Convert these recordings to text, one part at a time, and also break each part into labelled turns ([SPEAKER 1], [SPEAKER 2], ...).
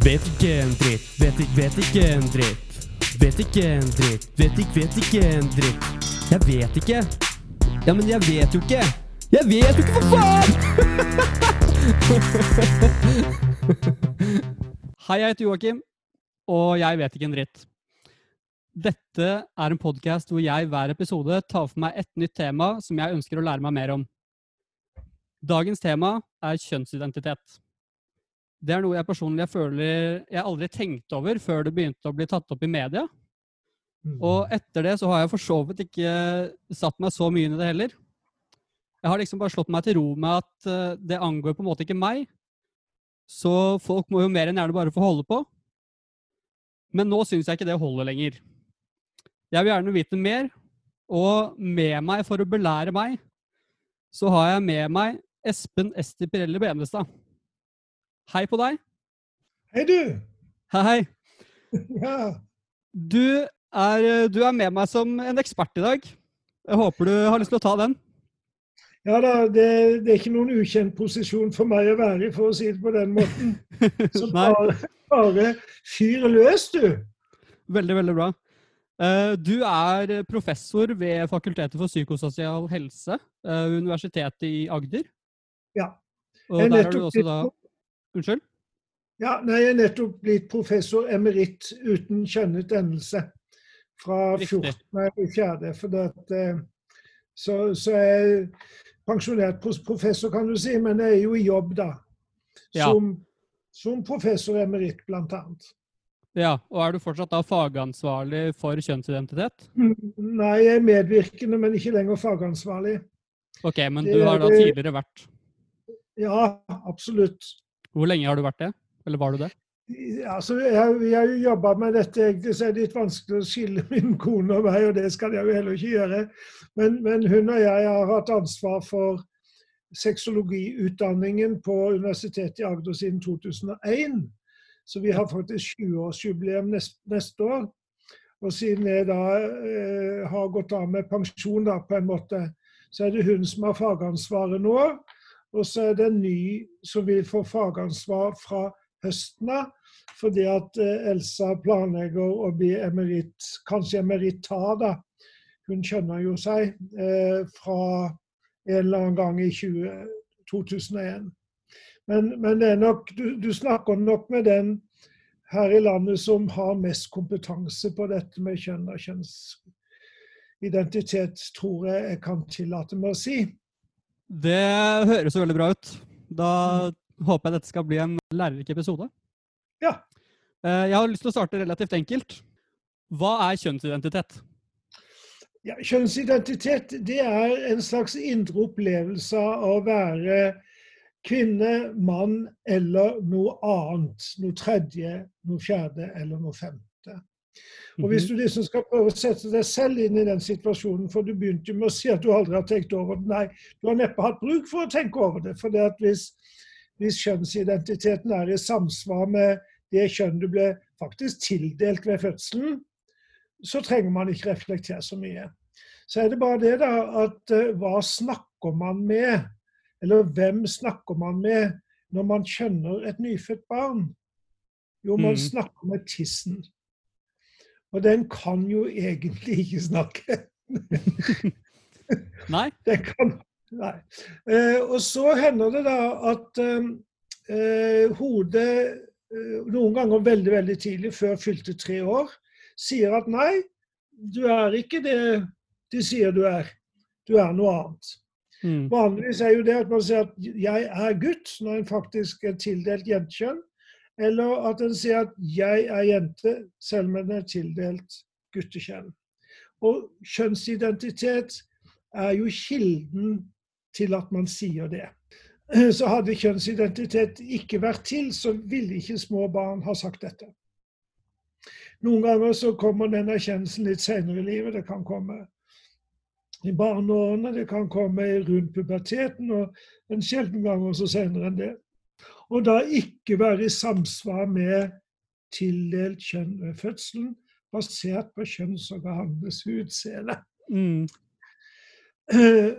[SPEAKER 1] Vet ikke en dritt, vet ikke, vet ikke en dritt. Vet ikke en dritt, vet ikke, vet ikke en dritt. Jeg vet ikke. Ja, men jeg vet jo ikke. Jeg vet jo ikke, for faen! Hei, jeg heter Joakim, og jeg vet ikke en dritt. Dette er en podkast hvor jeg hver episode tar for meg et nytt tema som jeg ønsker å lære meg mer om. Dagens tema er kjønnsidentitet. Det er noe jeg personlig føler jeg aldri tenkte over før det begynte å bli tatt opp i media. Og etter det så har jeg for så vidt ikke satt meg så mye inn i det heller. Jeg har liksom bare slått meg til ro med at eh, det angår på en måte ikke meg. Så folk må jo mer enn gjerne bare få holde på. Men nå syns jeg ikke det holder lenger. Jeg vil gjerne vite mer, og med meg for å belære meg, så har jeg med meg Espen Esti Pirelli Benestad. Hei på deg.
[SPEAKER 2] Hei, du.
[SPEAKER 1] Hei.
[SPEAKER 2] Ja.
[SPEAKER 1] Du er, du er med meg som en ekspert i dag. Jeg håper du har lyst til å ta den.
[SPEAKER 2] ja da, det, det er ikke noen ukjent posisjon for meg å være i, for å si det på den måten. Så bare, bare fyr løs, du.
[SPEAKER 1] veldig, veldig bra. Eh, Du er professor ved Fakultetet for psykososial helse eh, ved Universitetet i Agder.
[SPEAKER 2] Ja.
[SPEAKER 1] Og
[SPEAKER 2] er
[SPEAKER 1] der er du også da Unnskyld?
[SPEAKER 2] Ja, nei, jeg er nettopp blitt professor emeritt uten kjønnet endelse fra
[SPEAKER 1] Riktig.
[SPEAKER 2] 14. Nei, i fjerde. For det at, eh, så, så er jeg pensjonert professor, kan du si, men jeg er jo i jobb, da.
[SPEAKER 1] Ja.
[SPEAKER 2] Som, som professor emeritt, blant annet.
[SPEAKER 1] Ja, og er du fortsatt da fagansvarlig for kjønnsidentitet?
[SPEAKER 2] Nei, jeg er medvirkende, men ikke lenger fagansvarlig.
[SPEAKER 1] Ok, men du har da
[SPEAKER 2] er-
[SPEAKER 1] tidligere vært
[SPEAKER 2] Ja, absolutt.
[SPEAKER 1] Hvor lenge har du vært det? Eller var du det?
[SPEAKER 2] Altså, jeg, har jo jobba med dette, egentlig, så er det litt vanskelig å skille min kone og meg, og det skal jeg jo heller ikke gjøre. Men, men hun og jeg har hatt ansvar for sexologiutdanningen på Universitetet i Agder siden 2001. Så vi har faktisk 20-årsjubileum neste, neste år. Og siden jeg da eh, har gått av med pensjon, da, på en måte, så er det hun som har fagansvaret nå. Og så er det en ny som vil få fagansvar fra høsten av. Fordi at eh, Elsa planlegger å bli emeritt, kanskje emerittar, da. Hun skjønner jo seg eh, fra en eller annen gang i 20, 2001. Men, men nok, du, du snakker nok med den her i landet som har mest kompetanse på dette med kjønn og kjønnsidentitet, tror jeg jeg kan tillate meg å si.
[SPEAKER 1] Det høres jo veldig bra ut. Da håper jeg dette skal bli en lærerik episode.
[SPEAKER 2] Ja.
[SPEAKER 1] Eh, Jeg har lyst til å starte relativt enkelt. Hva er kjønnsidentitet?
[SPEAKER 2] Ja, kjønnsidentitet det er en slags indre opplevelse av å være kvinne, mann eller noe annet. Noe tredje, noe fjerde eller noe femte. Og Hvis du liksom skal prøve å sette deg selv inn i den situasjonen, for du begynte jo med å si at du aldri har tenkt over det. Nei, du har neppe hatt bruk for å tenke over det. For det hvis, hvis kjønnsidentiteten er i samsvar med det kjønn du ble faktisk tildelt ved fødselen, så trenger man ikke reflektere så mye. Så er det bare det da, at eh, hva snakker man med, eller hvem snakker man med når man kjønner et nyfødt barn? Jo, man
[SPEAKER 1] Mm.
[SPEAKER 2] snakker med tissen. Og den kan jo egentlig ikke snakke.
[SPEAKER 1] Nei?
[SPEAKER 2] Den kan, nei. Eh, og så hender det da at eh, eh, hodet eh, noen ganger veldig, veldig tidlig, før fylte tre år, sier at nei, du er ikke det de sier du er. Du er noe annet.
[SPEAKER 1] Mm.
[SPEAKER 2] Vanligvis er jo det at man sier at 'jeg er gutt', når en faktisk er tildelt jentekjønn. Eller at en sier at 'jeg er jente', selv om en er tildelt guttekjønn. Og kjønnsidentitet er jo kilden til at man sier det. Så hadde kjønnsidentitet ikke vært til, så ville ikke små barn ha sagt dette. Noen ganger så kommer den erkjennelsen litt senere i livet. Det kan komme i barneårene, det kan komme rundt puberteten, og en sjelden gang også senere enn det. Og da ikke være i samsvar med tildelt kjønn ved fødselen, basert på kjønnsorganenes utseende.
[SPEAKER 1] Mm.
[SPEAKER 2] Eh,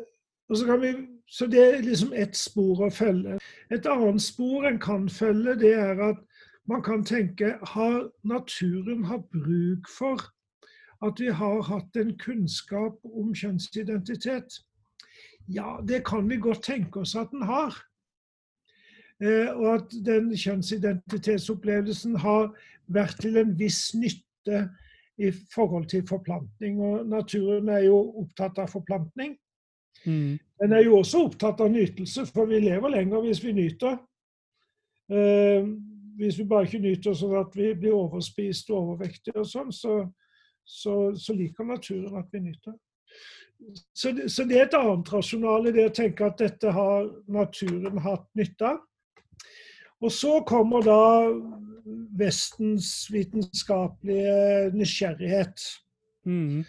[SPEAKER 2] Og så, kan vi, så det er liksom ett spor å følge. Et annet spor en kan følge, det er at man kan tenke har naturen hatt bruk for at vi har hatt en kunnskap om kjønnsidentitet? Ja, det kan vi godt tenke oss at den har. Eh, og at den kjønnsidentitetsopplevelsen har vært til en viss nytte i forhold til forplantning. Og naturen er jo opptatt av forplantning. Mm. Den er jo også opptatt av nytelse, for vi lever lenger hvis vi nyter. Eh, hvis vi bare ikke nyter sånn at vi blir overspist og overvektige og sånn, så, så, så, liker naturen at vi nyter. Så, så det er et annet rasjonale, det å tenke at dette har naturen hatt nytte av. Og så kommer da Vestens vitenskapelige nysgjerrighet, mm.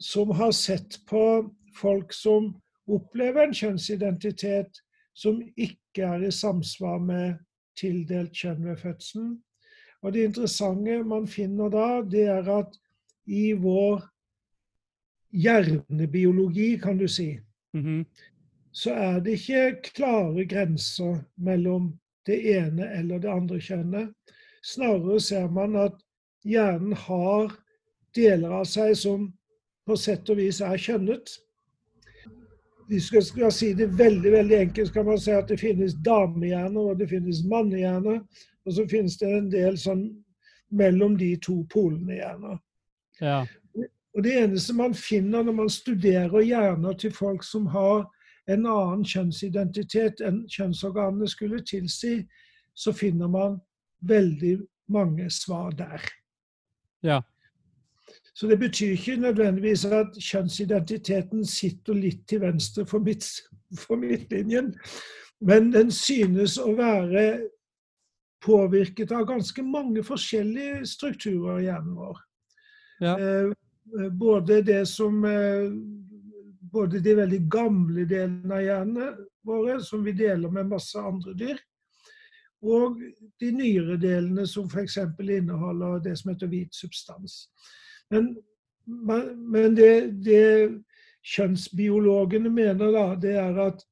[SPEAKER 2] som har sett på folk som opplever en kjønnsidentitet som ikke er i samsvar med tildelt kjønn ved fødselen. Og det interessante man finner da, det er at i vår hjernebiologi, kan du si, mm -hmm. så er det ikke klare grenser mellom det ene eller det andre kjønnet. Snarere ser man at hjernen har deler av seg som på sett og vis er kjønnet. Hvis vi skal si det veldig veldig enkelt, kan man si at det finnes damehjerner og det finnes mannehjerner. Og så finnes det en del sånn mellom de to polene hjerner. Ja. Og det eneste man finner når man studerer hjerner til folk som har en annen kjønnsidentitet enn kjønnsorganene skulle tilsi, så finner man veldig mange svar der. Ja. Så det betyr ikke nødvendigvis at kjønnsidentiteten sitter litt til venstre for, midt, for midtlinjen, men den synes å være påvirket av ganske mange forskjellige strukturer i hjernen vår. Ja. Eh, både det som eh, både de veldig gamle delene av hjernen våre, som vi deler med masse andre dyr, og de nyere delene, som f.eks. inneholder det som heter hvit substans. Men, men det, det, kjønnsbiologene mener, da, det er at,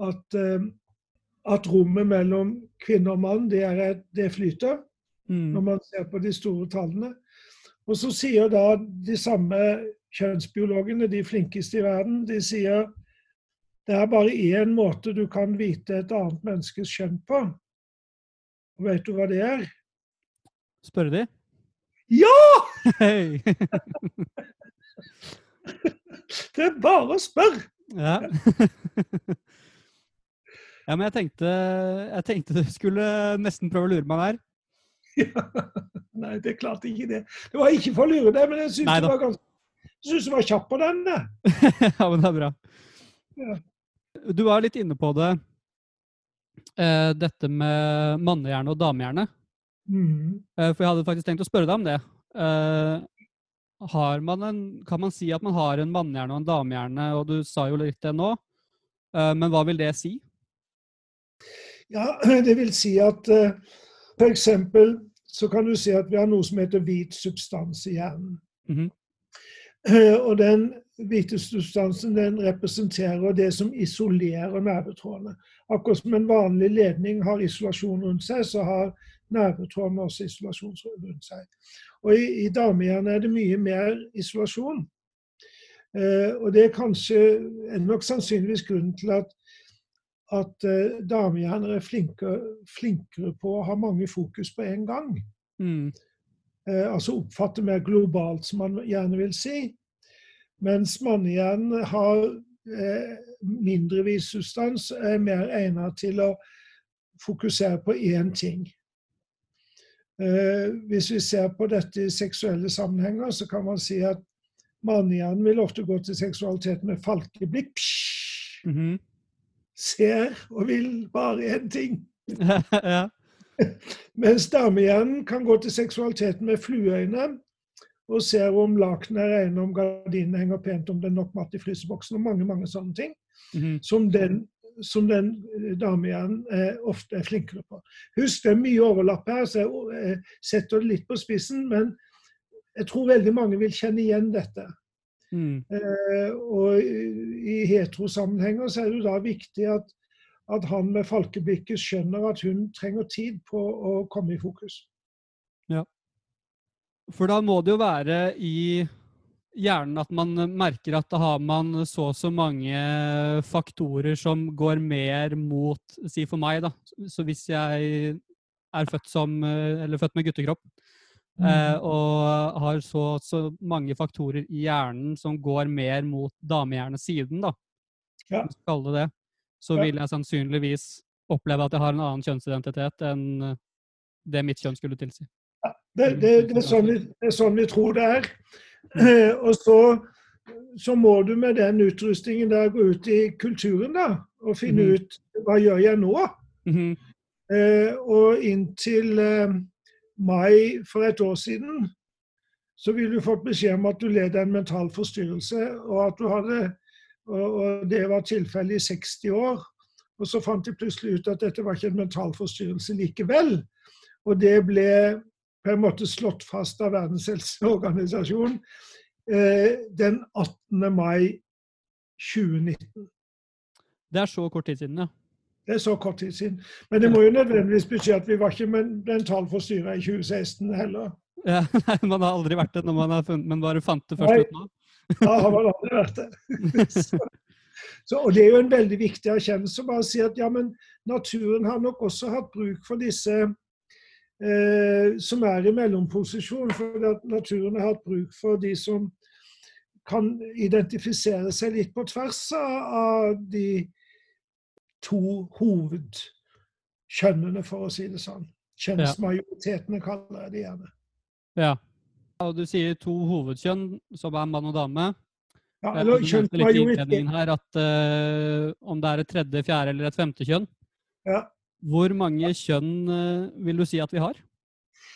[SPEAKER 2] at, eh, at rommet mellom kvinne og mann, det, er, det flyter. Mm. Når man ser på de store tallene. Og så sier da de samme kjønnsbiologene, de flinkeste i verden, de sier det er bare én måte du kan vite et annet menneskes kjønn på. Og vet du hva det er?
[SPEAKER 1] Spørre de?
[SPEAKER 2] Ja! Hey. det er bare å spørre!
[SPEAKER 1] Ja. ja, men jeg tenkte, jeg tenkte du skulle nesten prøve å lure meg der. Ja.
[SPEAKER 2] Nei, det klarte ikke det. Det var ikke for å lure deg, men jeg syns det var ganske jeg syns du var kjapp på den.
[SPEAKER 1] ja, men det er bra. Ja. Du var litt inne på det, eh, dette med mannehjerne og damehjerne. Mm. Eh, for jeg hadde faktisk tenkt å spørre deg om det. Eh, man en, kan man si at man har en mannehjerne og en damehjerne, og du sa jo litt det nå. Eh, men hva vil det si?
[SPEAKER 2] Ja, det vil si at for eh, f.eks. så kan du si at vi har noe som heter hvit substans i hjernen. Mm -hmm. Eh, og den hvite substansen den representerer det som isolerer nervetrådene. Akkurat som en vanlig ledning har isolasjon rundt seg, så har nervetrådene også isolasjon rundt seg. Og i, i damehjernen er det mye mer isolasjon. Eh, og det er kanskje er nok sannsynligvis grunnen til at, at eh, damehjerner er flinkere, flinkere på å ha mange fokus på en gang. Mm altså oppfatter mer globalt, som man gjerne vil si. Mens mannehjernen har eh, mindre vis substans, er mer egnet til å fokusere på én ting. Eh, hvis vi ser på dette i seksuelle sammenhenger, så kan man si at mannehjernen vil ofte gå til seksualitet med falkeblikk. Mm -hmm. Ser og vil bare én ting. ja. Mens damehjernen kan gå til seksualiteten med flueøyne og ser om lakenet er rene, om gardinene henger pent, om det er nok mat i fryseboksen, og mange mange sånne ting. Mm -hmm. som, den, som den eh, damehjernen eh, ofte er flinkere på. Husk, det er mye overlapp her, så jeg eh, setter det litt på spissen. Men jeg tror veldig mange vil kjenne igjen dette. Mm. Eh, og i heterosammenhenger så er det jo da viktig at at han med falkeblikket skjønner at hun trenger tid på å komme i fokus. Ja.
[SPEAKER 1] For da må det jo være i hjernen at man merker at da har man så og så mange faktorer som går mer mot Si for meg, da. Så hvis jeg er født, som, eller født med guttekropp mm. og har så, og så mange faktorer i hjernen som går mer mot damehjernesiden, da,
[SPEAKER 2] Ja.
[SPEAKER 1] skal det det, så
[SPEAKER 2] Ja.
[SPEAKER 1] vil jeg sannsynligvis oppleve at jeg har en annen kjønnsidentitet enn det mitt kjønn skulle tilsi.
[SPEAKER 2] Det, det, det, er sånn vi, det er sånn vi tror det er. Eh, Og så, så må du med den utrustningen der gå ut i kulturen da, og finne
[SPEAKER 1] mm.
[SPEAKER 2] ut hva gjør jeg nå.
[SPEAKER 1] Mhm.
[SPEAKER 2] Eh, og inntil eh, mai for et år siden så ville du fått beskjed om at du led en mental forstyrrelse, og at du hadde og, det var tilfellet i 60 år. Og så fant de plutselig ut at dette var ikke en mental forstyrrelse likevel. Og det ble på en måte slått fast av Verdens helseorganisasjon eh, den 18. mai 2019.
[SPEAKER 1] Det er så kort tid siden, ja.
[SPEAKER 2] Det er så kort tid siden. Men det må jo nødvendigvis bety at vi var ikke men- mentalt forstyrra i 2016 heller.
[SPEAKER 1] ja. Nei, man har aldri vært det når man har funnet, men bare fant det først ut nå.
[SPEAKER 2] Da har man aldri vært det. Så, så, og det er jo en veldig viktig erkjennelse å bare si at ja, men naturen har nok også hatt bruk for disse eh, som er i mellomposisjon. For at naturen har hatt bruk for de som kan identifisere seg litt på tvers av, av de to hovedkjønnene, for å si det sånn. Kjønnsmajoritetene kaller jeg det gjerne.
[SPEAKER 1] Ja. Og du sier to hovedkjønn, som er mann og dame.
[SPEAKER 2] Ja, eller kjønn
[SPEAKER 1] innledningen her at uh, om det er et tredje, fjerde eller et femte kjønn.
[SPEAKER 2] Ja.
[SPEAKER 1] Hvor mange kjønn uh, vil du si at vi har?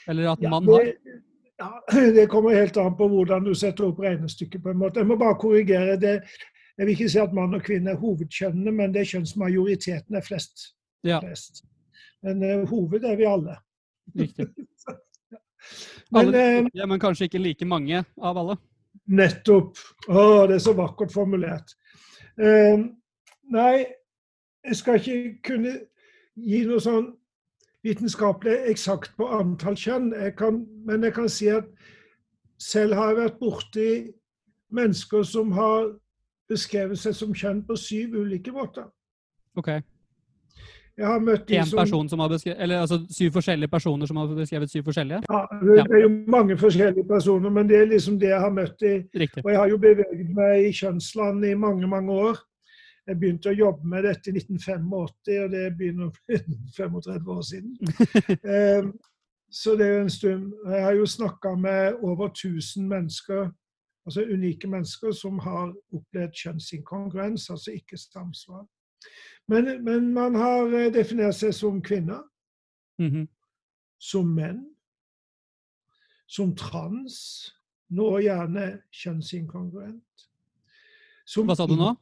[SPEAKER 1] Eller at
[SPEAKER 2] Ja,
[SPEAKER 1] mann har?
[SPEAKER 2] det, ja, det kommer helt an på hvordan du setter opp regnestykket. på en måte. Jeg må bare korrigere det. Jeg vil ikke si at mann og kvinne er hovedkjønnene, men det er kjønnsmajoriteten er flest.
[SPEAKER 1] Ja,
[SPEAKER 2] flest. Men uh, hoved er vi alle.
[SPEAKER 1] riktig.
[SPEAKER 2] Men
[SPEAKER 1] Alle,
[SPEAKER 2] eh,
[SPEAKER 1] men kanskje ikke like mange av alle.
[SPEAKER 2] nettopp. Å, det er så vakkert formulert. Eh, nei, jeg skal ikke kunne gi noe sånn vitenskapelig eksakt på antall kjønn, jeg kan, men jeg kan si at selv har jeg vært borti mennesker som har beskrevet seg som kjønn på syv ulike måter.
[SPEAKER 1] Ok.
[SPEAKER 2] Jeg har møtt de som
[SPEAKER 1] person som har beskrevet Eller altså syv forskjellige personer som har beskrevet syv forskjellige?
[SPEAKER 2] ja, Det er jo mange forskjellige personer, men det er liksom det jeg har møtt i
[SPEAKER 1] Riktig.
[SPEAKER 2] Og jeg har jo beveget meg i kjønnsland i mange, mange år. Jeg begynte å jobbe med dette i 1985, og det begynner å bli 35 år siden. Eh, Så det er jo en stund. Jeg har jo snakka med over 1000 mennesker, altså unike mennesker, som har opplevd kjønnsinkongruens, altså ikke samsvar. Men, men man har eh, definert seg som kvinner,
[SPEAKER 1] Mhm.
[SPEAKER 2] som menn, som trans, nå gjerne kjønnsinkongruent. Som
[SPEAKER 1] Hva sa du nå?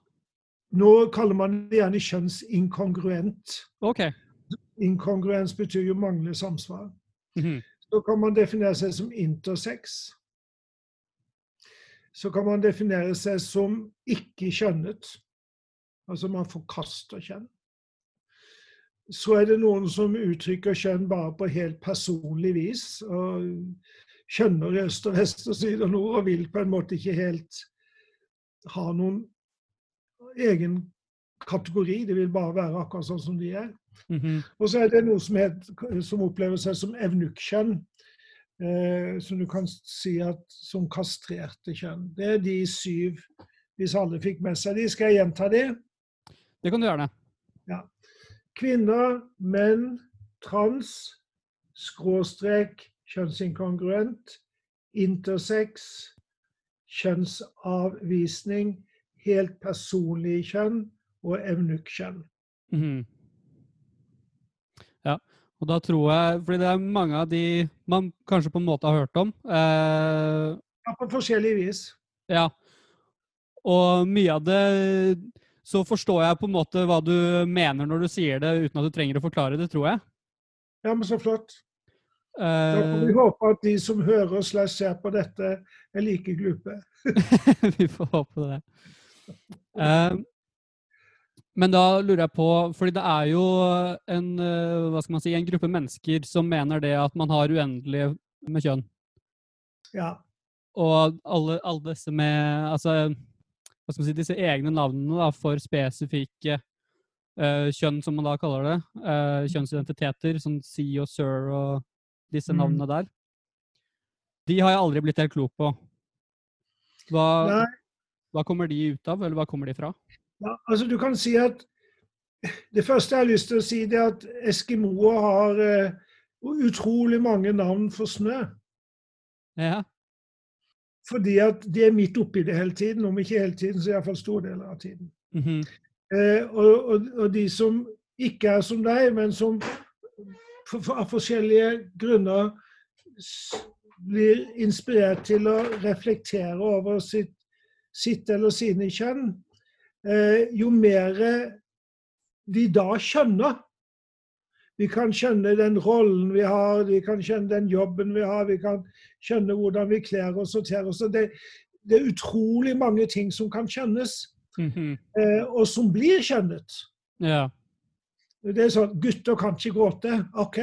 [SPEAKER 2] Nå kaller man det gjerne kjønnsinkongruent.
[SPEAKER 1] Okay.
[SPEAKER 2] Inkongruens betyr jo manglende samsvar.
[SPEAKER 1] Mhm.
[SPEAKER 2] Så kan man definere seg som intersex. Så kan man definere seg som ikke-kjønnet. Altså man forkaster kjønn. Så er det noen som uttrykker kjønn bare på helt personlig vis. og Kjønner i øst og vest og syd og nord, og vil på en måte ikke helt ha noen egen kategori. De vil bare være akkurat sånn som de er.
[SPEAKER 1] Mhm.
[SPEAKER 2] Og så er det noe som, het, som opplever seg som evnukkjønn. Eh, som du kan si at som kastrerte kjønn. Det er de syv, hvis alle fikk med seg de. Skal jeg gjenta de?
[SPEAKER 1] Det kan du gjerne.
[SPEAKER 2] Kvinner, menn, trans, skråstrek, kjønnsinkongruent, intersex, kjønnsavvisning, helt personlig kjønn og evnukkjønn.
[SPEAKER 1] -hmm. Ja, og da tror jeg Fordi det er mange av de man kanskje på en måte har hørt om. Eh,
[SPEAKER 2] Ja, på forskjellig vis.
[SPEAKER 1] ja. Og mye av det Så forstår jeg på en måte hva du mener når du sier det, uten at du trenger å forklare det, tror jeg.
[SPEAKER 2] Ja, men så flott. Da får vi
[SPEAKER 1] Eh,
[SPEAKER 2] håpe at de som hører slash ser på dette, er like glupe.
[SPEAKER 1] vi får håpe det. Uh, Men da lurer jeg på, fordi det er jo en, eh, hva skal man si, en gruppe mennesker som mener det at man har uendelig med kjønn.
[SPEAKER 2] Ja.
[SPEAKER 1] Og alle, alle disse med altså, si, disse egne navnene da, for spesifikke uh, kjønn, som man da kaller det. Uh, kjønnsidentiteter, sånn Si og Sir og disse
[SPEAKER 2] Mm.
[SPEAKER 1] navnene der. De har jeg aldri blitt helt klok på. Hva, hva kommer de ut av, eller hva kommer de fra?
[SPEAKER 2] ja, altså du kan si at Det første jeg har lyst til å si, det er at eskimoer har uh, utrolig mange navn for snø.
[SPEAKER 1] Ja.
[SPEAKER 2] Fordi at de er midt oppi det hele tiden. Om ikke hele tiden, så iallfall store deler av tiden.
[SPEAKER 1] mhm,
[SPEAKER 2] Eh, og, og, og de som ikke er som deg, men som for, for, av forskjellige grunner blir inspirert til å reflektere over sitt, sitt eller sine kjønn, eh, jo mer de da skjønner Vi kan skjønne den rollen vi har, vi kan skjønne den jobben vi har, vi kan skjønne hvordan vi kler oss og ter oss. Det, det er utrolig mange ting som kan skjønnes
[SPEAKER 1] mhm.
[SPEAKER 2] eh, og som blir skjønnet.
[SPEAKER 1] Ja.
[SPEAKER 2] Det er sånn, Gutter kan ikke gråte, OK,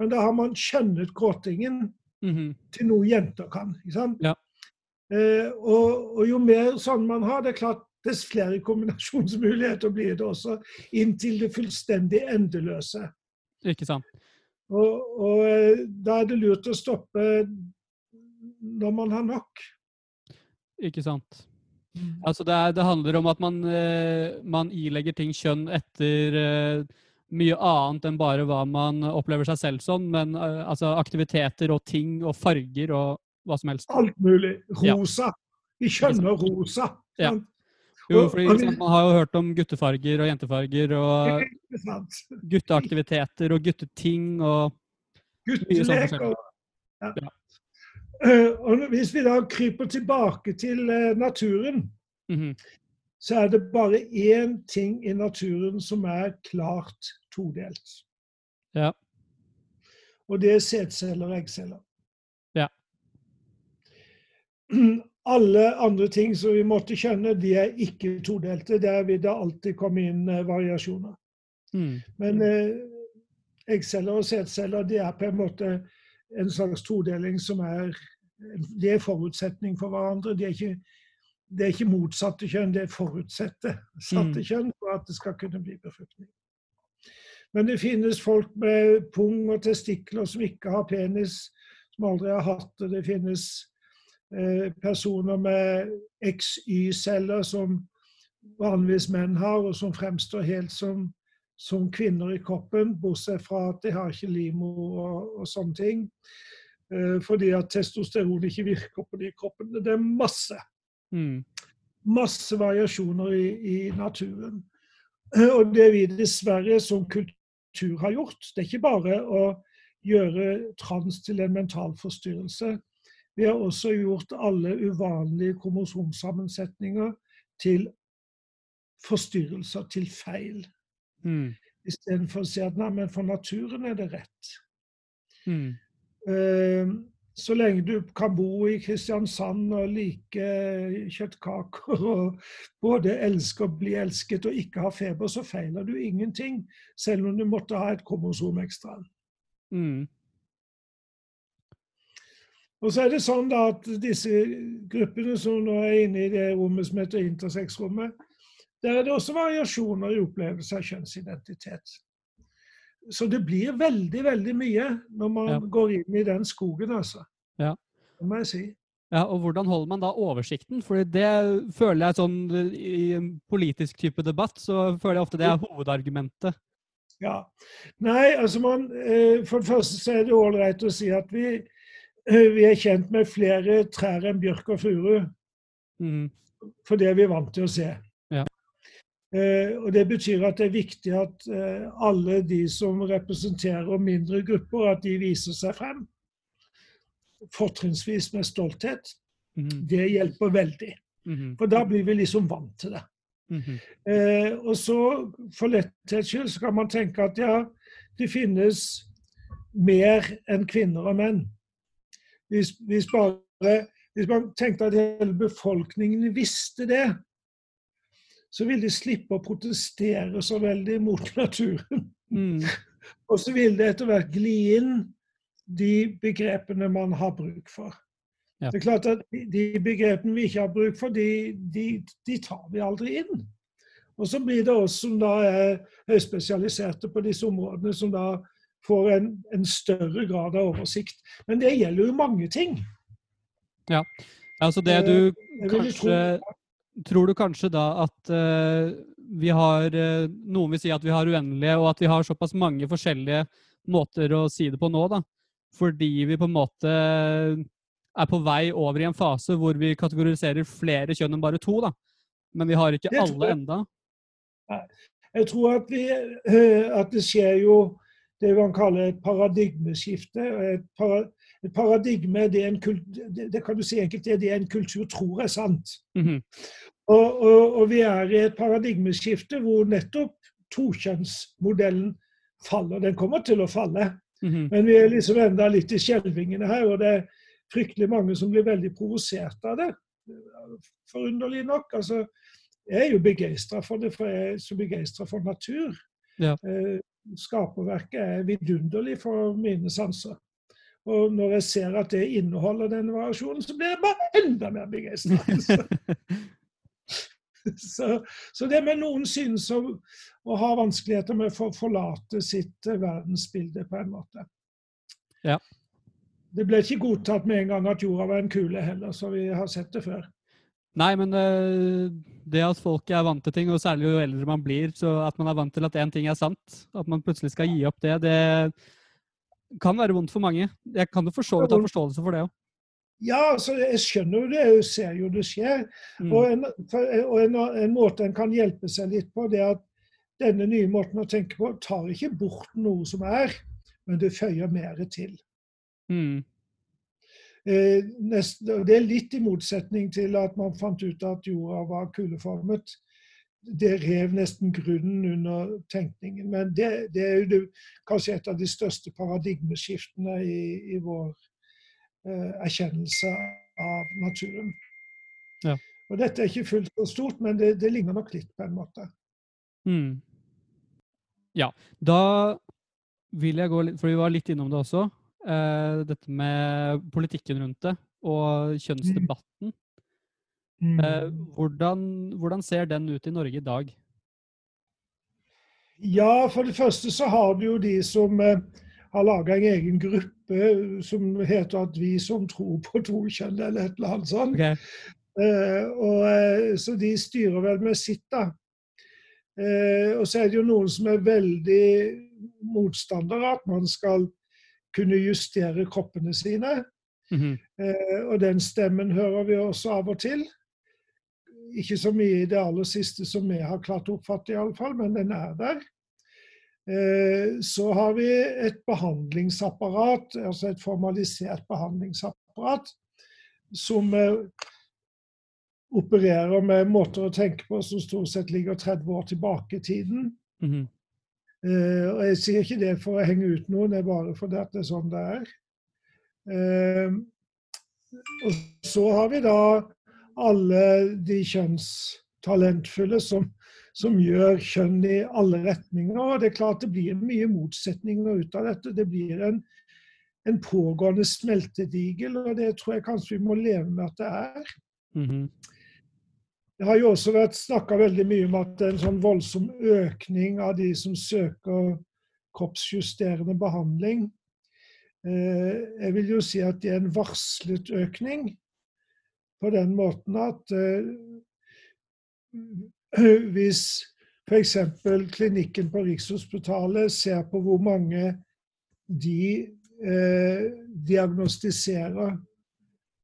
[SPEAKER 2] men da har man skjønnet gråtingen
[SPEAKER 1] mhm,
[SPEAKER 2] til noe jenter kan. ikke sant?
[SPEAKER 1] Ja.
[SPEAKER 2] Eh, og, og jo mer sånn man har, det er klart dess flere kombinasjonsmuligheter blir det også, inntil det fullstendig endeløse.
[SPEAKER 1] Ikke sant.
[SPEAKER 2] Og, og eh, da er det lurt å stoppe når man har nok.
[SPEAKER 1] Ikke sant. Altså det, er, det handler om at man, eh, man ilegger ting kjønn etter eh, mye annet enn bare hva man opplever seg selv som, men altså aktiviteter og ting og farger og hva som helst.
[SPEAKER 2] Alt mulig.
[SPEAKER 1] Ja.
[SPEAKER 2] Rosa. Vi skjønner rosa.
[SPEAKER 1] Ja. Jo, fordi sant, Man har jo hørt om guttefarger og jentefarger og gutteaktiviteter og gutteting og sånn
[SPEAKER 2] Guttelek og ja.
[SPEAKER 1] Ja.
[SPEAKER 2] Eh, Og hvis vi da kryper tilbake til naturen, naturen,
[SPEAKER 1] -hmm.
[SPEAKER 2] så er det bare én ting i naturen som er klart todelt.
[SPEAKER 1] Ja.
[SPEAKER 2] Og det er sædceller og eggceller.
[SPEAKER 1] Ja.
[SPEAKER 2] Alle andre ting som vi måtte skjønne, de er ikke todelte. Der vil det alltid komme inn eh, variasjoner.
[SPEAKER 1] mm,
[SPEAKER 2] Men eh, eggceller og sædceller det er på en måte en slags todeling som er Det er forutsetning for hverandre. Det er ikke, det er ikke motsatte kjønn, det er forutsette satte
[SPEAKER 1] Mm.
[SPEAKER 2] kjønn for at det skal kunne bli befruktning. Men det finnes folk med pung og testikler som ikke har penis, som aldri har hatt det. Det finnes personer med XY-celler som vanligvis menn har, og som fremstår helt som som kvinner i kroppen, bortsett fra at de har ikke limo og, og sånne ting. Eh, fordi at testosteron ikke virker på de kroppene. Det er masse,
[SPEAKER 1] mm,
[SPEAKER 2] masse variasjoner i, i naturen. Eh, og det vi dessverre som kultur har gjort, det er ikke bare å gjøre trans til en mental forstyrrelse. Vi har også gjort alle uvanlige kromosomsammensetninger til forstyrrelser, til feil.
[SPEAKER 1] mm,
[SPEAKER 2] Istedenfor å si at nei, men for naturen er det rett.
[SPEAKER 1] mm,
[SPEAKER 2] Uh, Så lenge du kan bo i Kristiansand og like kjøttkaker og både elske og bli elsket og ikke ha feber, så feiler du ingenting. Selv om du måtte ha et kromosom ekstra.
[SPEAKER 1] mm,
[SPEAKER 2] Og så er det sånn da at disse gruppene som nå er inne i det rommet som heter intersexrommet, der er det også variasjoner i opplevelse av kjønnsidentitet. Så det blir veldig, veldig mye når man
[SPEAKER 1] Ja.
[SPEAKER 2] går inn i den skogen, altså.
[SPEAKER 1] Ja.
[SPEAKER 2] Det må jeg si.
[SPEAKER 1] Ja, og hvordan holder man da oversikten? Fordi det føler jeg sånn i en politisk type debatt, så føler jeg ofte det er hovedargumentet.
[SPEAKER 2] Ja. Nei, altså man eh, For det første så er det ålreit å si at vi, vi er kjent med flere trær enn bjørk og furu.
[SPEAKER 1] Mm.
[SPEAKER 2] For det er vi vant til å se.
[SPEAKER 1] Ja.
[SPEAKER 2] Eh, og Det betyr at det er viktig at eh, alle de som representerer mindre grupper, at de viser seg frem. Fortrinnsvis med stolthet.
[SPEAKER 1] Mm.
[SPEAKER 2] Det hjelper veldig.
[SPEAKER 1] Mm.
[SPEAKER 2] For da blir vi liksom vant til det.
[SPEAKER 1] mhm,
[SPEAKER 2] Eh, og så, for letthets skyld, så kan man tenke at ja, det finnes mer enn kvinner og menn. Hvis, hvis, bare, hvis man tenkte at hele befolkningen visste det, så ville de slippe å protestere så veldig mot naturen.
[SPEAKER 1] Mm.
[SPEAKER 2] Og så vil det etter hvert gli inn de begrepene man har bruk for.
[SPEAKER 1] Ja.
[SPEAKER 2] Det er klart at De begrepene vi ikke har bruk for, de, de, de tar vi aldri inn. Og så blir det oss som da er høyspesialiserte på disse områdene, som da får en, en større grad av oversikt. Men det gjelder jo mange ting.
[SPEAKER 1] Ja, Altså det du
[SPEAKER 2] Eh,
[SPEAKER 1] kanskje Tror du kanskje da at eh, vi har eh, Noen vil si at vi har uendelige, og at vi har såpass mange forskjellige måter å si det på nå, da. Fordi vi på en måte er på vei over i en fase hvor vi kategoriserer flere kjønn enn bare to, da. Men vi har ikke alle
[SPEAKER 2] jeg.
[SPEAKER 1] enda.
[SPEAKER 2] Jeg tror at, vi, at det skjer jo det man kaller et paradigmeskifte. Et, para, et paradigme det, er en kult, det, kan du si enkelt, det er det en kultur tror er sant.
[SPEAKER 1] Mhm.
[SPEAKER 2] Og, og, og vi er i et paradigmeskifte hvor nettopp tokjønnsmodellen faller. Den kommer til å falle.
[SPEAKER 1] Mhm.
[SPEAKER 2] Men vi er liksom enda litt i skjelvingene her, og det er fryktelig mange som blir veldig provosert av det. Forunderlig nok. altså Jeg er jo begeistra for det, for jeg er så begeistra for natur.
[SPEAKER 1] Ja.
[SPEAKER 2] Skaperverket er vidunderlig for mine sanser. Og når jeg ser at det inneholder denne variasjonen, så blir jeg bare enda mer begeistra. Så, så det med noen synes å, å ha vanskeligheter med å for- forlate sitt eh, verdensbilde på en måte.
[SPEAKER 1] Ja.
[SPEAKER 2] Det ble ikke godtatt med en gang at jorda var en kule heller, så vi har sett det før.
[SPEAKER 1] Nei, men eh, det at folk er vant til ting, og særlig jo eldre man blir, så at man er vant til at én ting er sant, at man plutselig skal gi opp det, det kan være vondt for mange. Jeg kan jo for så vidt ha forståelse for det òg.
[SPEAKER 2] Ja, altså, jeg skjønner jo det, jeg ser jo det skjer.
[SPEAKER 1] Mm.
[SPEAKER 2] Og, en, og en, en måte en kan hjelpe seg litt på, det er at denne nye måten å tenke på tar ikke bort noe som er, men det føyer mer til.
[SPEAKER 1] Mm.
[SPEAKER 2] Eh, nest, det er litt i motsetning til at man fant ut at jorda var kuleformet. Det rev nesten grunnen under tenkningen. Men det, det er jo det, kanskje et av de største paradigmeskiftene i, i vår eh, erkjennelse av naturen.
[SPEAKER 1] Ja.
[SPEAKER 2] Og dette er ikke fullt så stort, men det, det ligner nok litt på en måte.
[SPEAKER 1] Mm. Ja, da vil jeg gå litt For vi var litt innom det også. Eh, dette med politikken rundt det og kjønnsdebatten. Eh, hvordan, hvordan ser den ut i Norge i dag?
[SPEAKER 2] Ja, for det første så har du jo de som uh, har laga en egen gruppe som heter at 'Vi som tror på to kjønn', eller et eller annet sånt. Okay. Og, så de styrer vel med sitt, da. Og så er det jo noen som er veldig motstandere at man skal kunne justere kroppene sine.
[SPEAKER 1] Mhm.
[SPEAKER 2] Eh, og den stemmen hører vi også av og til. Ikke så mye i det aller siste som vi har klart å oppfatte, iallfall, men den er der. Eh, så har vi et behandlingsapparat, altså et formalisert behandlingsapparat, som eh, opererer med måter å tenke på som stort sett ligger 30 år tilbake i tiden.
[SPEAKER 1] Mhm.
[SPEAKER 2] Eh, og jeg sier ikke det for å henge ut noen, det er bare fordi det er sånn det er. Eh, og så har vi da alle de kjønnstalentfulle som, som gjør kjønn i alle retninger. Og det er klart det blir mye motsetninger ut av dette. Det blir en, en pågående smeltedigel, og det tror jeg kanskje vi må leve med at det er.
[SPEAKER 1] Mhm.
[SPEAKER 2] Det har jo også vært snakka veldig mye om at det er en sånn voldsom økning av de som søker kroppsjusterende behandling. Eh, Jeg vil jo si at det er en varslet økning. På den måten at eh, hvis f.eks. klinikken på Rikshospitalet ser på hvor mange de eh, diagnostiserer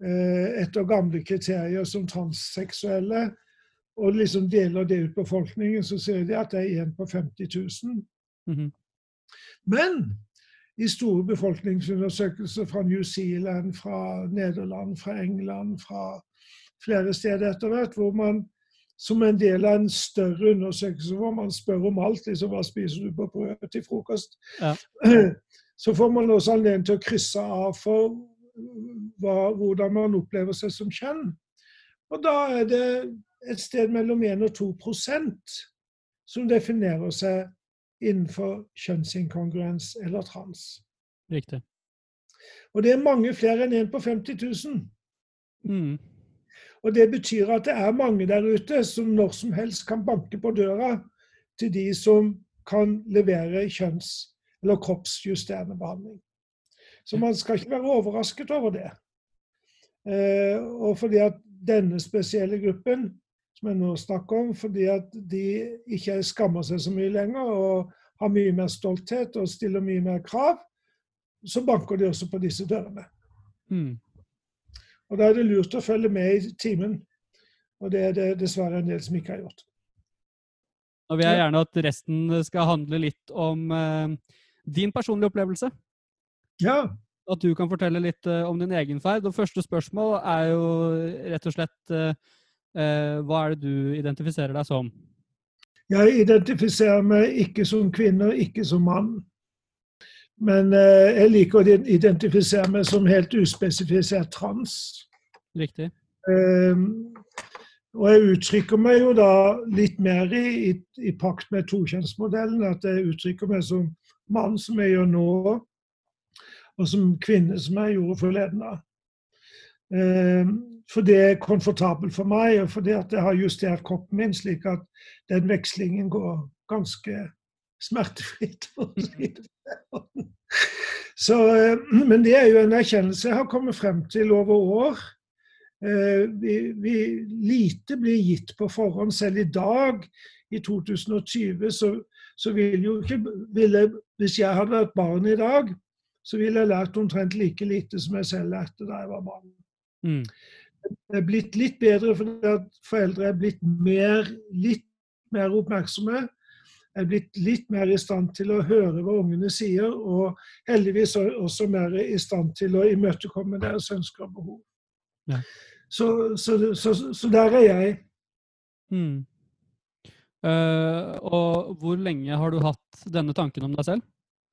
[SPEAKER 2] eh, etter gamle kriterier som transseksuelle, og liksom deler det ut befolkningen, så ser de at det er én på 50 000.
[SPEAKER 1] Mhm.
[SPEAKER 2] Men i store befolkningsundersøkelser fra New Zealand, fra Nederland, fra England, fra flere steder etter hvert, hvor man som en del av en større undersøkelse hvor man spør om alt, liksom hva spiser du på brød til frokost,
[SPEAKER 1] Ja.
[SPEAKER 2] så får man også anledning til å krysse av for hva, hvordan man opplever seg som kjønn. Og da er det et sted mellom 1 og 2% som definerer seg innenfor kjønnsinkongruens eller trans.
[SPEAKER 1] Riktig.
[SPEAKER 2] Og det er mange flere enn en på 50 000.
[SPEAKER 1] Mm.
[SPEAKER 2] Og det betyr at det er mange der ute som når som helst kan banke på døra til de som kan levere kjønns- eller kroppsjusterende behandling. Så man skal ikke være overrasket over det. Eh, og fordi at denne spesielle gruppen som jeg nå snakker om, fordi at de ikke skammer seg så mye lenger og har mye mer stolthet og stiller mye mer krav, så banker de også på disse dørene.
[SPEAKER 1] Mm.
[SPEAKER 2] Og Da er det lurt å følge med i timen. Og det er det dessverre en del som ikke har gjort.
[SPEAKER 1] Nå vil jeg gjerne at resten skal handle litt om eh, din personlige opplevelse.
[SPEAKER 2] Ja.
[SPEAKER 1] At du kan fortelle litt eh, om din egen ferd. Og første spørsmål er jo rett og slett eh, hva er det du identifiserer deg som?
[SPEAKER 2] Jeg identifiserer meg ikke som kvinne, og ikke som mann. Men eh, jeg liker å identifisere meg som helt uspesifisert trans.
[SPEAKER 1] Riktig.
[SPEAKER 2] Um, og jeg uttrykker meg jo da litt mer i, i, i pakt med tokjønnsmodellen. At jeg uttrykker meg som mann, som jeg gjør nå, og som kvinne, som jeg gjorde forleden. da. For det er komfortabelt for meg, og fordi at jeg har justert kroppen min slik at den vekslingen går ganske smertefritt. sånn. Så, eh, men det er jo en erkjennelse jeg har kommet frem til over år. Eh, vi, vi, lite blir gitt på forhånd. Selv i dag, i 2020, så, så vil jo ikke ville, Hvis jeg hadde vært barn i dag, så ville jeg lært omtrent like lite som jeg selv lærte da jeg var barn. Mm. Det er blitt litt bedre fordi at foreldre er blitt mer, litt mer oppmerksomme er blitt litt mer i stand til å høre hva ungene sier, og heldigvis også mer i stand til å imøtekomme deres ønsker og behov. Ja. Så, så, så, så, der er jeg.
[SPEAKER 1] Mm. Uh, og hvor lenge har du hatt denne tanken om deg selv?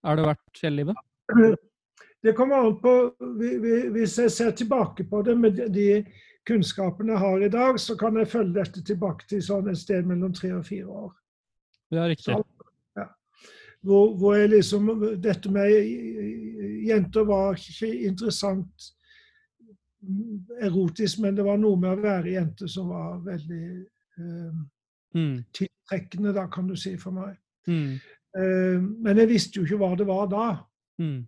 [SPEAKER 1] Har det vært hele livet?
[SPEAKER 2] Det kommer an på Hvis jeg ser tilbake på det med de kunnskapene jeg har i dag, så kan jeg følge dette tilbake til sånn et sted mellom tre og fire år.
[SPEAKER 1] Ja, riktig. Så,
[SPEAKER 2] ja. Hvor, hvor, jeg liksom Dette med jenter var ikke interessant erotisk, men det var noe med å være jente som var veldig eh, mm. tiltrekkende, da, kan du si, for meg. Mm. Eh, men jeg visste jo ikke hva det var da. Mm.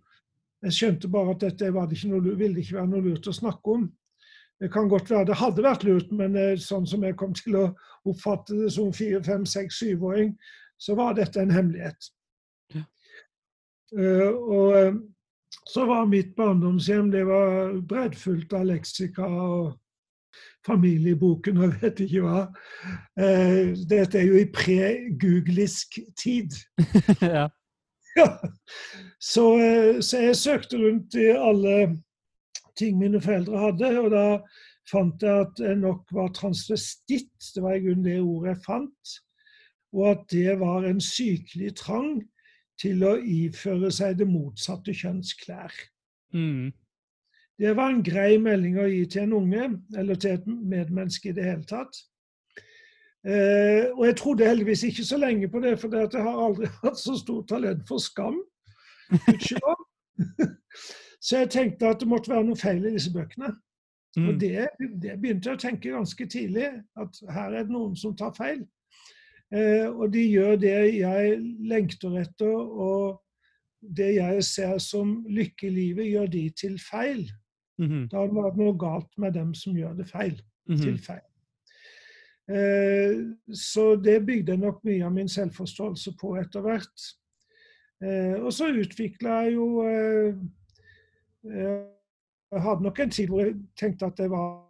[SPEAKER 2] Jeg skjønte bare at dette det ikke noe, ville ikke være noe lurt å snakke om. Det kan godt være det hadde vært lurt, men eh, sånn som jeg kom til å oppfatte det som fire, fem, seks, syvåring, så var dette en hemmelighet. Ja. Uh, og uh, så var mitt barndomshjem det var breddfullt av leksika og familieboken og vet ikke hva. Uh, dette er jo i pre-googlisk tid. ja. Ja. Så, så jeg søkte rundt i alle ting mine foreldre hadde. Og da fant jeg at jeg nok var transvestitt, det var i grunnen det ordet jeg fant. Og at det var en sykelig trang til å iføre seg det motsatte kjønns klær. Mm. Det var en grei melding å gi til en unge, eller til et medmenneske i det hele tatt. Eh, og jeg trodde heldigvis ikke så lenge på det, for jeg har aldri hatt så stort talent for skam. Så jeg tenkte at det måtte være noe feil i disse bøkene. Mm. Og det, det, begynte jeg å tenke ganske tidlig, at her er det noen som tar feil. Eh, og de gjør det jeg lengter etter, og det jeg ser som lykke i livet, gjør de til feil. Mm -hmm. Da har det vært noe galt med dem som gjør det feil. Mm -hmm. Til feil. Eh, så det bygde nok mye av min selvforståelse på etter hvert. Eh, og så utvikla jeg jo eh, jeg hadde nok en tid hvor jeg tenkte at jeg var,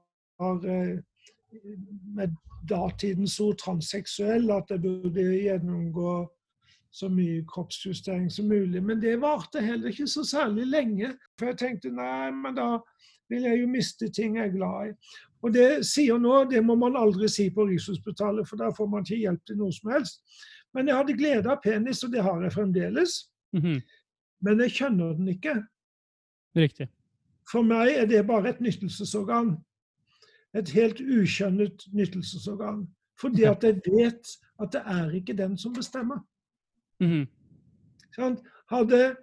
[SPEAKER 2] med datidens ord transseksuell, at jeg burde gjennomgå så mye kroppsjustering som mulig. Men det varte heller ikke så særlig lenge. For jeg tenkte nei, men da vil jeg jo miste ting jeg er glad i. Og det sier nå, det må man aldri si på Rikshospitalet, for da får man ikke hjelp til noe som helst. Men jeg hadde glede av penis, og det har jeg fremdeles. Mm -hmm. Men jeg kjenner den ikke.
[SPEAKER 1] Riktig.
[SPEAKER 2] For meg er det bare et nyttelsesorgan. et helt ukjønnet nytelsesorgan. Fordi at jeg vet at det er ikke den som bestemmer.
[SPEAKER 1] Mhm.
[SPEAKER 2] Sant? Hadde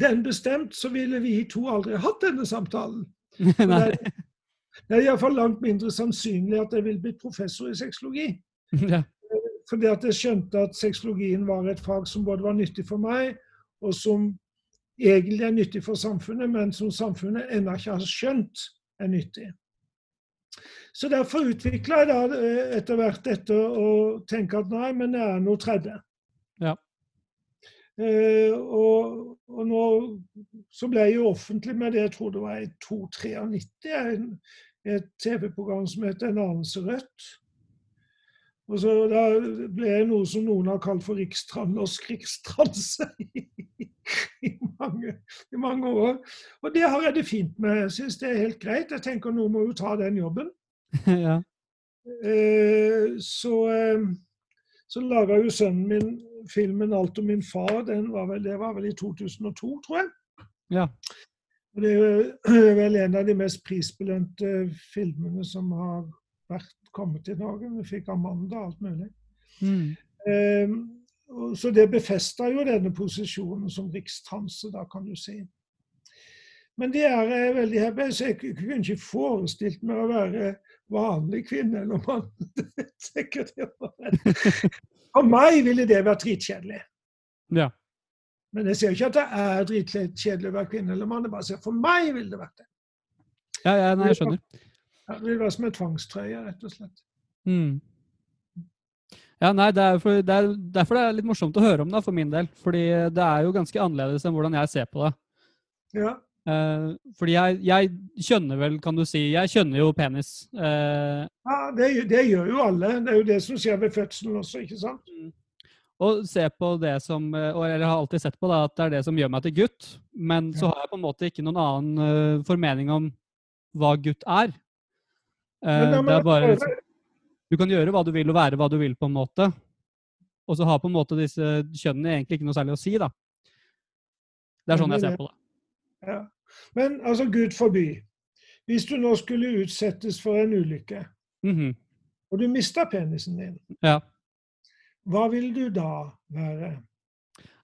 [SPEAKER 2] den bestemt, så ville vi to aldri hatt denne samtalen. Og det er, iallfall langt mindre sannsynlig at jeg vil bli professor i sexologi.
[SPEAKER 1] Ja.
[SPEAKER 2] Fordi at jeg skjønte at sexologien var et fag som både var nyttig for meg, og som egentlig er nyttig for samfunnet, men som samfunnet ennå ikke har skjønt er nyttig. Så derfor utvikla jeg da eh, etter hvert dette å tenke at nei, men det er noe tredje.
[SPEAKER 1] Ja.
[SPEAKER 2] Uh, og, og nå så ble jeg jo offentlig med det jeg tror det var i 293, en- et TV-program som heter En anelse rødt. Og så da ble jeg noe som noen har kalt for rikstrans, norsk rikstranse i, i, mange, i mange år. Og det har jeg det fint med. Jeg syns det er helt greit. Jeg tenker noen må jo ta den jobben.
[SPEAKER 1] ja.
[SPEAKER 2] Eh, så eh, så laga jo sønnen min filmen 'Alt om min far'. Den var vel, det var vel i 2002, tror jeg.
[SPEAKER 1] Ja.
[SPEAKER 2] Og det er vel en av de mest prisbelønte filmene som har vært kommet til Norge. Vi fikk Amanda og alt mulig.
[SPEAKER 1] Mm.
[SPEAKER 2] Um, så det befesta jo denne posisjonen som rikstranse, da kan du si. Men det er jeg veldig happy så jeg kunne ikke forestilt meg å være vanlig kvinne eller mann. For meg ville det vært dritkjedelig.
[SPEAKER 1] ja.
[SPEAKER 2] Men jeg sier ikke at det er dritkjedelig å være kvinne eller mann. Jeg bare sier for meg ville det vært det.
[SPEAKER 1] Ja, ja, nei, jeg skjønner.
[SPEAKER 2] Det vil være som en tvangstrøye, rett og slett.
[SPEAKER 1] Mm. Ja, nei, det er, for, det er derfor det er litt morsomt å høre om, det, for min del. Fordi det er jo ganske annerledes enn hvordan jeg ser på det.
[SPEAKER 2] Ja,
[SPEAKER 1] Eh, fordi jeg, jeg kjønner vel, kan du si Jeg kjønner jo penis. Eh,
[SPEAKER 2] ja det, det gjør jo alle. Det er jo det som skjer ved fødselen også, ikke sant?
[SPEAKER 1] Og se på det som eh, og Eller har alltid sett på da, at det er det som gjør meg til gutt. Men så har jeg på en måte ikke noen annen eh, formening om hva gutt er. Eh, det er bare liksom, Du kan gjøre hva du vil og være hva du vil, på en måte. Og så har på en måte disse kjønnene egentlig ikke noe særlig å si, da. Det er sånn jeg ser på det.
[SPEAKER 2] Ja. Men altså, Gud forby. Hvis du nå skulle utsettes for en ulykke,
[SPEAKER 1] Mhm.
[SPEAKER 2] og du mista penisen din,
[SPEAKER 1] Ja.
[SPEAKER 2] Hva vil du da være?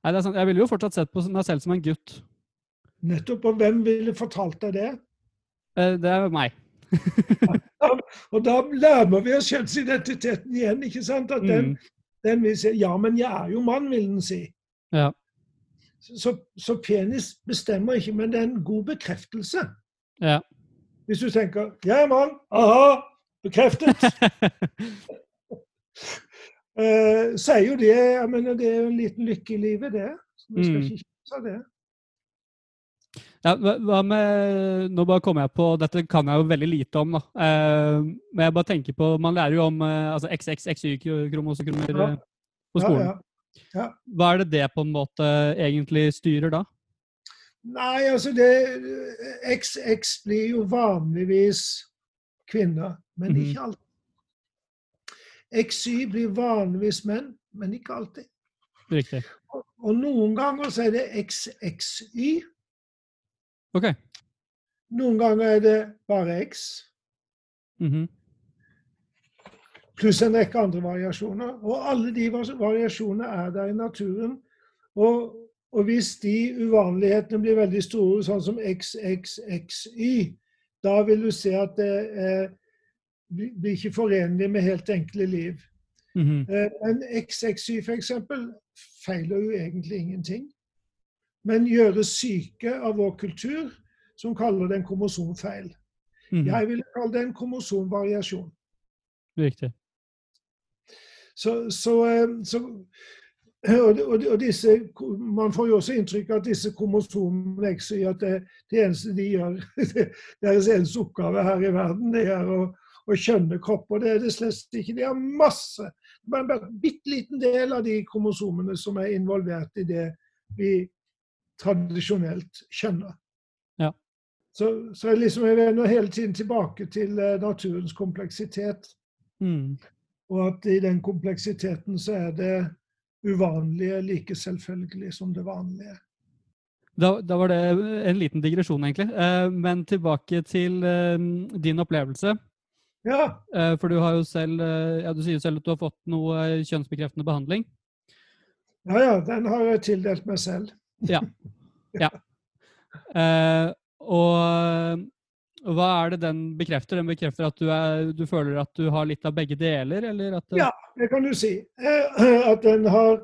[SPEAKER 1] Nei, det er sant. Jeg ville jo fortsatt sett på meg selv som en gutt.
[SPEAKER 2] Nettopp. Og hvem ville fortalt deg det?
[SPEAKER 1] Eh, Det er meg.
[SPEAKER 2] Og da nærmer vi oss kjønnsidentiteten igjen, ikke sant? At den,
[SPEAKER 1] Mm.
[SPEAKER 2] den vil si ja, men jeg er jo mann, vil den si.
[SPEAKER 1] Ja.
[SPEAKER 2] Så, så penis bestemmer ikke, men det er en god bekreftelse.
[SPEAKER 1] Ja.
[SPEAKER 2] Hvis du tenker 'jeg er mann', aha, bekreftet. Eh, så er jo det jeg mener, det er jo en liten lykke i livet, det. Så vi skal
[SPEAKER 1] Mm.
[SPEAKER 2] ikke kimse av det.
[SPEAKER 1] Ja, hva med Nå bare kommer jeg på Dette kan jeg jo veldig lite om, da. Eh, men jeg bare tenker på Man lærer jo om eh, altså XX, XY-kromosomer
[SPEAKER 2] Ja.
[SPEAKER 1] eh, på skolen.
[SPEAKER 2] ja. Ja.
[SPEAKER 1] Hva er det det på en måte egentlig styrer da?
[SPEAKER 2] Nei, altså det XX blir jo vanligvis kvinner, men
[SPEAKER 1] Mhm.
[SPEAKER 2] ikke alltid. XY blir vanligvis menn, men ikke alltid.
[SPEAKER 1] Riktig.
[SPEAKER 2] Og, og noen ganger så er det XXY.
[SPEAKER 1] OK.
[SPEAKER 2] Noen ganger er det bare X,
[SPEAKER 1] Mhm.
[SPEAKER 2] pluss en rekke andre variasjoner. Og alle de variasjonene er der i naturen. Og, og hvis de uvanlighetene blir veldig store, sånn som XXXY, da vil du se at det eh, blir ikke forenlig med helt enkle liv.
[SPEAKER 1] Mm
[SPEAKER 2] -hmm. Men XXY f.eks. feiler jo egentlig ingenting. Men gjøres syke av vår kultur, som kaller det en kromosomfeil.
[SPEAKER 1] Mhm.
[SPEAKER 2] Jeg ville kalle det en kromosomvariasjon.
[SPEAKER 1] Riktig.
[SPEAKER 2] Så, så, eh, så og, og, og disse, Man får jo også inntrykk av at disse kromosomene XY at det, det eneste de gjør, deres eneste oppgave her i verden, det er å, å skjønne kropper. Det er det slett ikke. De har masse. Det er bare en bitte liten del av de kromosomene som er involvert i det vi tradisjonelt skjønner.
[SPEAKER 1] Ja.
[SPEAKER 2] Så, så jeg liksom jeg vender hele tiden tilbake til eh, naturens kompleksitet.
[SPEAKER 1] Mm.
[SPEAKER 2] Og at i den kompleksiteten så er det uvanlige like selvfølgelig som det vanlige.
[SPEAKER 1] Da, da var det en liten digresjon, egentlig. Eh, men tilbake til eh, din opplevelse.
[SPEAKER 2] Ja.
[SPEAKER 1] Eh, For du har jo selv eh, Ja, du sier jo selv at du har fått noe eh, kjønnsbekreftende behandling.
[SPEAKER 2] ja, ja, den har jeg tildelt meg selv.
[SPEAKER 1] Eh, og og hva er det den bekrefter? Den bekrefter at du, er, du føler at du har litt av begge deler, eller at
[SPEAKER 2] Ja. Det kan du si. Eh, At den har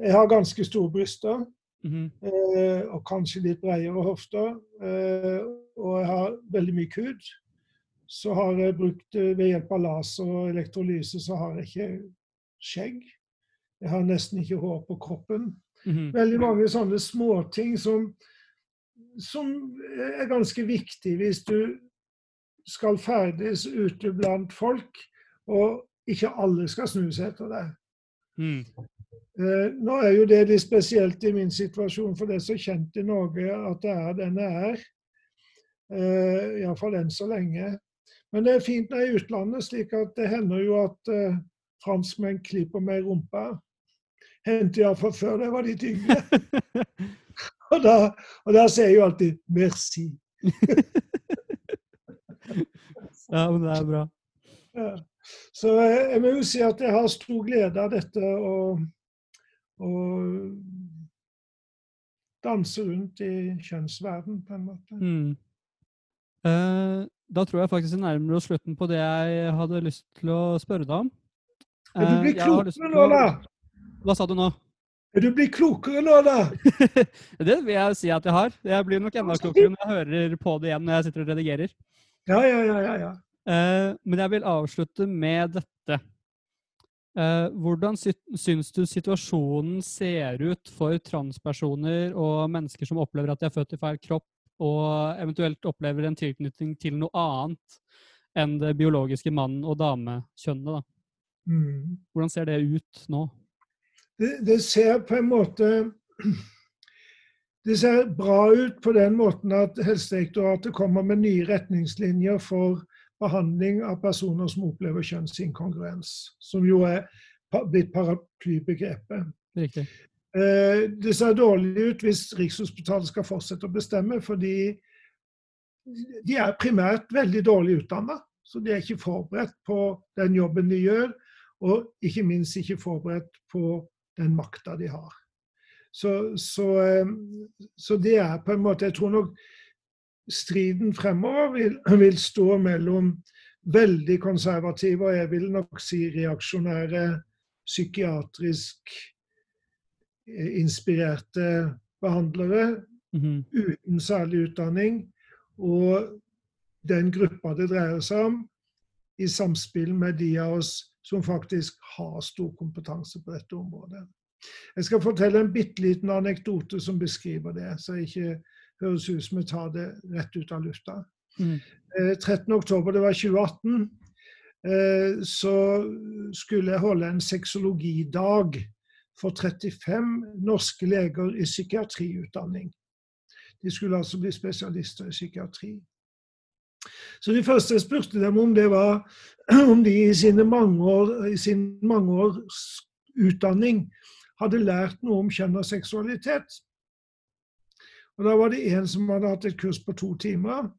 [SPEAKER 2] Jeg har ganske store bryster.
[SPEAKER 1] Mhm.
[SPEAKER 2] eh, Og kanskje litt bredere hofter. eh, Og jeg har veldig mye kud. Så har jeg brukt eh, ved hjelp av laser og elektrolyse, så har jeg ikke skjegg. Jeg har nesten ikke hår på kroppen.
[SPEAKER 1] Mhm.
[SPEAKER 2] veldig mange sånne småting som, som er ganske viktig hvis du skal ferdes ute blant folk, og ikke alle skal snu seg etter deg.
[SPEAKER 1] Mhm.
[SPEAKER 2] Eh, nå er jo det litt spesielt i min situasjon, for det er så kjent i Norge at det er den det er. Eh, Iallfall enn så lenge. Men det er fint når jeg er i utlandet, slik at det hender jo at eh, franskmenn klipper meg i rumpa. Hendte iallfall før det var litt yngre. Og da, og da sier jeg jo alltid 'merci'.
[SPEAKER 1] Ja, men det er bra.
[SPEAKER 2] Ja. Så jeg, jeg må jo si at jeg har stor glede av dette å, å danse rundt i kjønnsverden, på en måte.
[SPEAKER 1] Mm. Eh, da tror jeg faktisk vi nærmer oss slutten på det jeg hadde lyst til å spørre deg om.
[SPEAKER 2] Er du
[SPEAKER 1] Eh,
[SPEAKER 2] blitt
[SPEAKER 1] lyst
[SPEAKER 2] klokere nå, da?
[SPEAKER 1] Hva sa du nå?
[SPEAKER 2] Er du blitt klokere nå, da?
[SPEAKER 1] det vil jeg si at jeg har. Jeg blir nok enda klokere når jeg hører på det igjen når jeg sitter og redigerer.
[SPEAKER 2] Ja, ja, ja. ja, ja.
[SPEAKER 1] Eh, men jeg vil avslutte med dette. Eh, hvordan sy syns du situasjonen ser ut for transpersoner og mennesker som opplever at de er født i feil kropp, og eventuelt opplever en tilknytning til noe annet enn det biologiske mann- og damekjønnet? da?
[SPEAKER 2] Mm.
[SPEAKER 1] Hvordan ser det ut nå?
[SPEAKER 2] Det, det ser på en måte Det ser bra ut på den måten at Helsedirektoratet kommer med nye retningslinjer for behandling av personer som opplever kjønnsinkongruens, som jo er blitt paraplybegrepet.
[SPEAKER 1] Riktig.
[SPEAKER 2] Eh, Det ser dårlig ut hvis Rikshospitalet skal fortsette å bestemme, fordi de er primært veldig dårlig utdanna. Så de er ikke forberedt på den jobben de gjør, og ikke minst ikke forberedt på den makta de har. Så, så, eh, så det er på en måte Jeg tror nok striden fremover vil, vil stå mellom veldig konservative og jeg vil nok si reaksjonære, psykiatrisk inspirerte behandlere
[SPEAKER 1] Mhm.
[SPEAKER 2] uten særlig utdanning, og den gruppa det dreier seg om, i samspill med de av oss som faktisk har stor kompetanse på dette området. Jeg skal fortelle en bitte liten anekdote som beskriver det, så det ikke høres ut som jeg tar det rett ut av lufta.
[SPEAKER 1] Mhm.
[SPEAKER 2] Eh, 13. oktober, det var 2018, eh, så skulle jeg holde en sexologidag for 35 norske leger i psykiatriutdanning. De skulle altså bli spesialister i psykiatri. Så det første jeg spurte dem om, det var om de i sine år, i sin mangeårs utdanning hadde lært noe om kjønn og seksualitet. Og Da var det en som hadde hatt et kurs på to timer.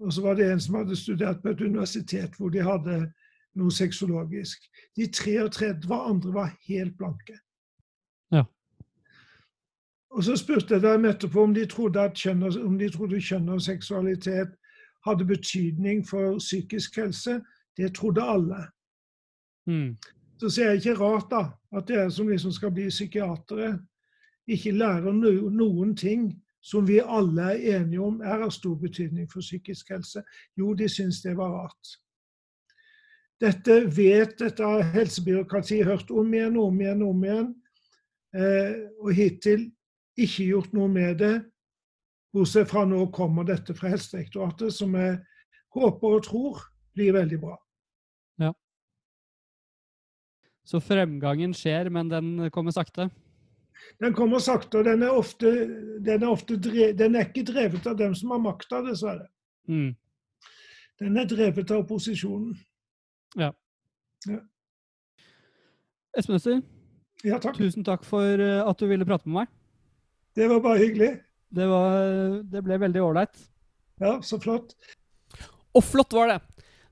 [SPEAKER 2] Og så var det en som hadde studert på et universitet hvor de hadde noe sexologisk. De 33 andre var helt blanke.
[SPEAKER 1] Ja.
[SPEAKER 2] Og så spurte jeg dem etterpå om de trodde at kjønn og, om de trodde kjønn og seksualitet hadde betydning for psykisk helse. Det trodde alle.
[SPEAKER 1] Mm.
[SPEAKER 2] Så ser jeg ikke rart da, at dere som liksom skal bli psykiatere, ikke lærer no noen ting som vi alle er enige om er av stor betydning for psykisk helse. Jo, de syns det var rart. Dette vet dette har helsebyråkratiet hørt om igjen og om igjen om igjen, og hittil ikke gjort noe med det. Bortsett fra nå kommer dette fra Helsedirektoratet, som jeg håper og tror blir veldig bra. Ja.
[SPEAKER 1] Så fremgangen skjer, men den kommer sakte?
[SPEAKER 2] Den kommer sakte, og den er, ofte, den, er ofte drevet, den er ikke drevet av dem som har makta, dessverre.
[SPEAKER 1] Mm.
[SPEAKER 2] Den er drevet av opposisjonen.
[SPEAKER 1] ja Espen Øster,
[SPEAKER 2] Ja takk.
[SPEAKER 1] tusen takk for eh, at du ville prate med meg.
[SPEAKER 2] Det var bare hyggelig.
[SPEAKER 1] Det, var, det ble veldig ålreit.
[SPEAKER 2] Ja, så flott.
[SPEAKER 1] Og flott var det!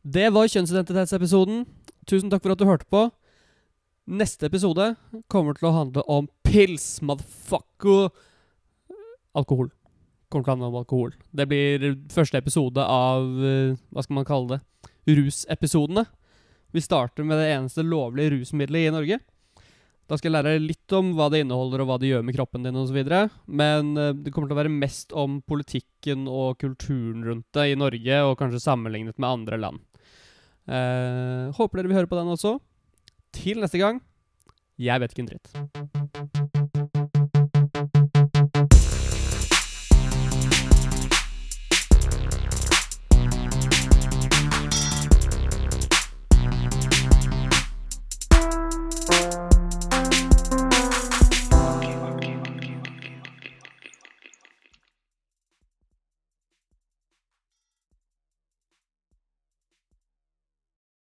[SPEAKER 3] Det var kjønnsidentitetsepisoden. Tusen takk for at du hørte på. Neste episode kommer til å handle om pils, motherfucker. Alkohol. Kommer til å handle om alkohol. Det blir første episode av eh, Hva skal man kalle det? Rusepisodene. Vi starter med det eneste lovlige rusmiddelet i Norge. Da skal jeg lære litt om hva det inneholder, og hva det gjør med kroppen din osv. Men eh, det kommer til å være mest om politikken og kulturen rundt det i Norge, og kanskje sammenlignet med andre land. Eh, håper dere vil høre på den også. Til neste gang jeg vet ikke en dritt.